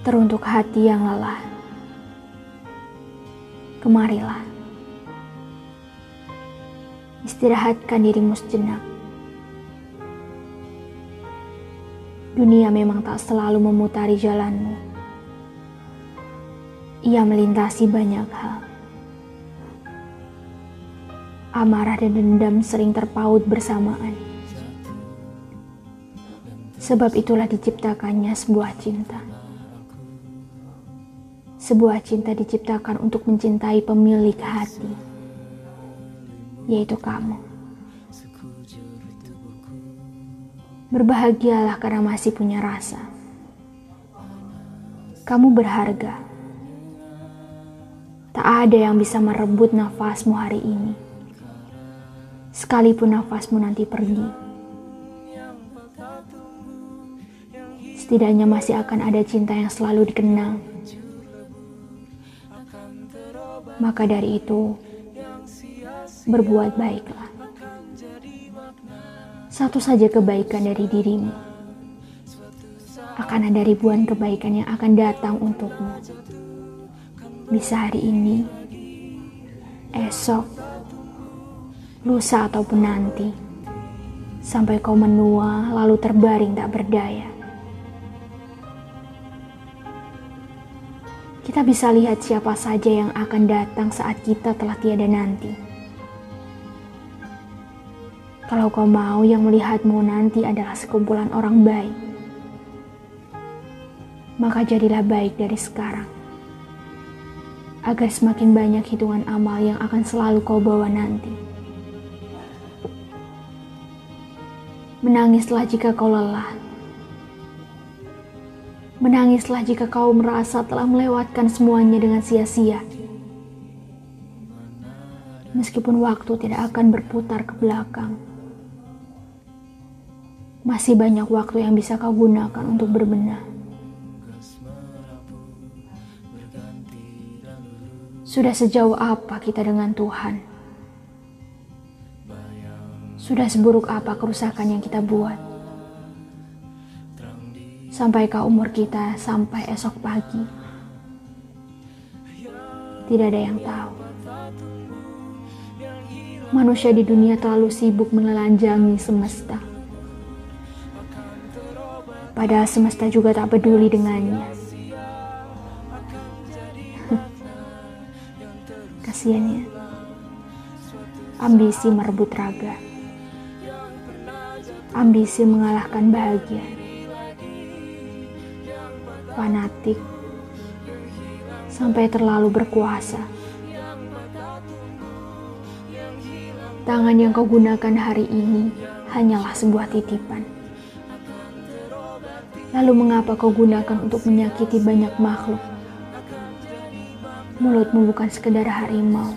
Teruntuk hati yang lelah, kemarilah. Istirahatkan dirimu sejenak. Dunia memang tak selalu memutari jalanmu. Ia melintasi banyak hal. Amarah dan dendam sering terpaut bersamaan. Sebab itulah diciptakannya sebuah cinta. Sebuah cinta diciptakan untuk mencintai pemilik hati, yaitu kamu. Berbahagialah karena masih punya rasa. Kamu berharga. Tak ada yang bisa merebut nafasmu hari ini. Sekalipun nafasmu nanti pergi. Setidaknya masih akan ada cinta yang selalu dikenang maka dari itu, berbuat baiklah. Satu saja kebaikan dari dirimu, akan ada ribuan kebaikan yang akan datang untukmu. Bisa hari ini, esok, lusa ataupun nanti, sampai kau menua lalu terbaring tak berdaya. Kita bisa lihat siapa saja yang akan datang saat kita telah tiada nanti. Kalau kau mau yang melihatmu nanti adalah sekumpulan orang baik, maka jadilah baik dari sekarang. Agar semakin banyak hitungan amal yang akan selalu kau bawa nanti. Menangislah jika kau lelah Menangislah jika kau merasa telah melewatkan semuanya dengan sia-sia. Meskipun waktu tidak akan berputar ke belakang, masih banyak waktu yang bisa kau gunakan untuk berbenah. Sudah sejauh apa kita dengan Tuhan? Sudah seburuk apa kerusakan yang kita buat? Sampai ke umur kita sampai esok pagi. Tidak ada yang tahu. Manusia di dunia terlalu sibuk menelanjangi semesta. Padahal semesta juga tak peduli dengannya. Kasiannya. Ambisi merebut raga. Ambisi mengalahkan bahagia fanatik, sampai terlalu berkuasa. Tangan yang kau gunakan hari ini hanyalah sebuah titipan. Lalu mengapa kau gunakan untuk menyakiti banyak makhluk? Mulutmu bukan sekedar harimau.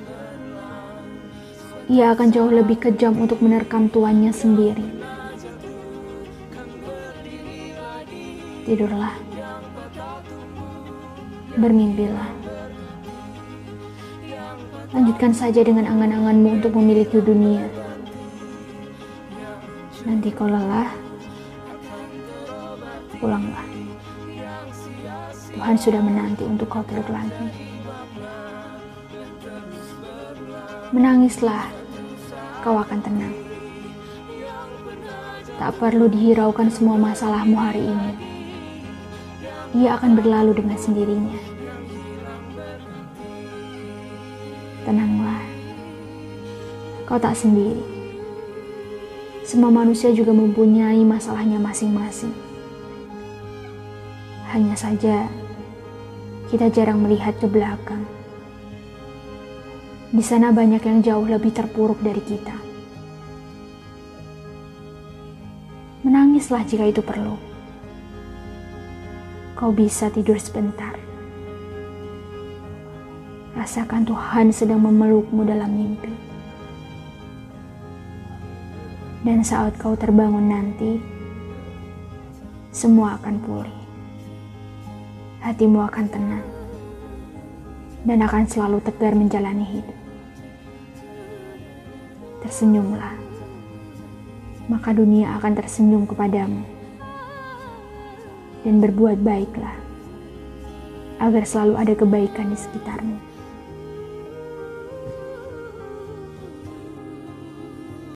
Ia akan jauh lebih kejam untuk menerkam tuannya sendiri. Tidurlah bermimpilah. Lanjutkan saja dengan angan-anganmu untuk memiliki dunia. Nanti kau lelah, pulanglah. Tuhan sudah menanti untuk kau peluk lagi. Menangislah, kau akan tenang. Tak perlu dihiraukan semua masalahmu hari ini ia akan berlalu dengan sendirinya. Tenanglah, kau tak sendiri. Semua manusia juga mempunyai masalahnya masing-masing. Hanya saja, kita jarang melihat ke belakang. Di sana banyak yang jauh lebih terpuruk dari kita. Menangislah jika itu perlu kau bisa tidur sebentar. Rasakan Tuhan sedang memelukmu dalam mimpi. Dan saat kau terbangun nanti, semua akan pulih. Hatimu akan tenang dan akan selalu tegar menjalani hidup. Tersenyumlah, maka dunia akan tersenyum kepadamu dan berbuat baiklah, agar selalu ada kebaikan di sekitarmu.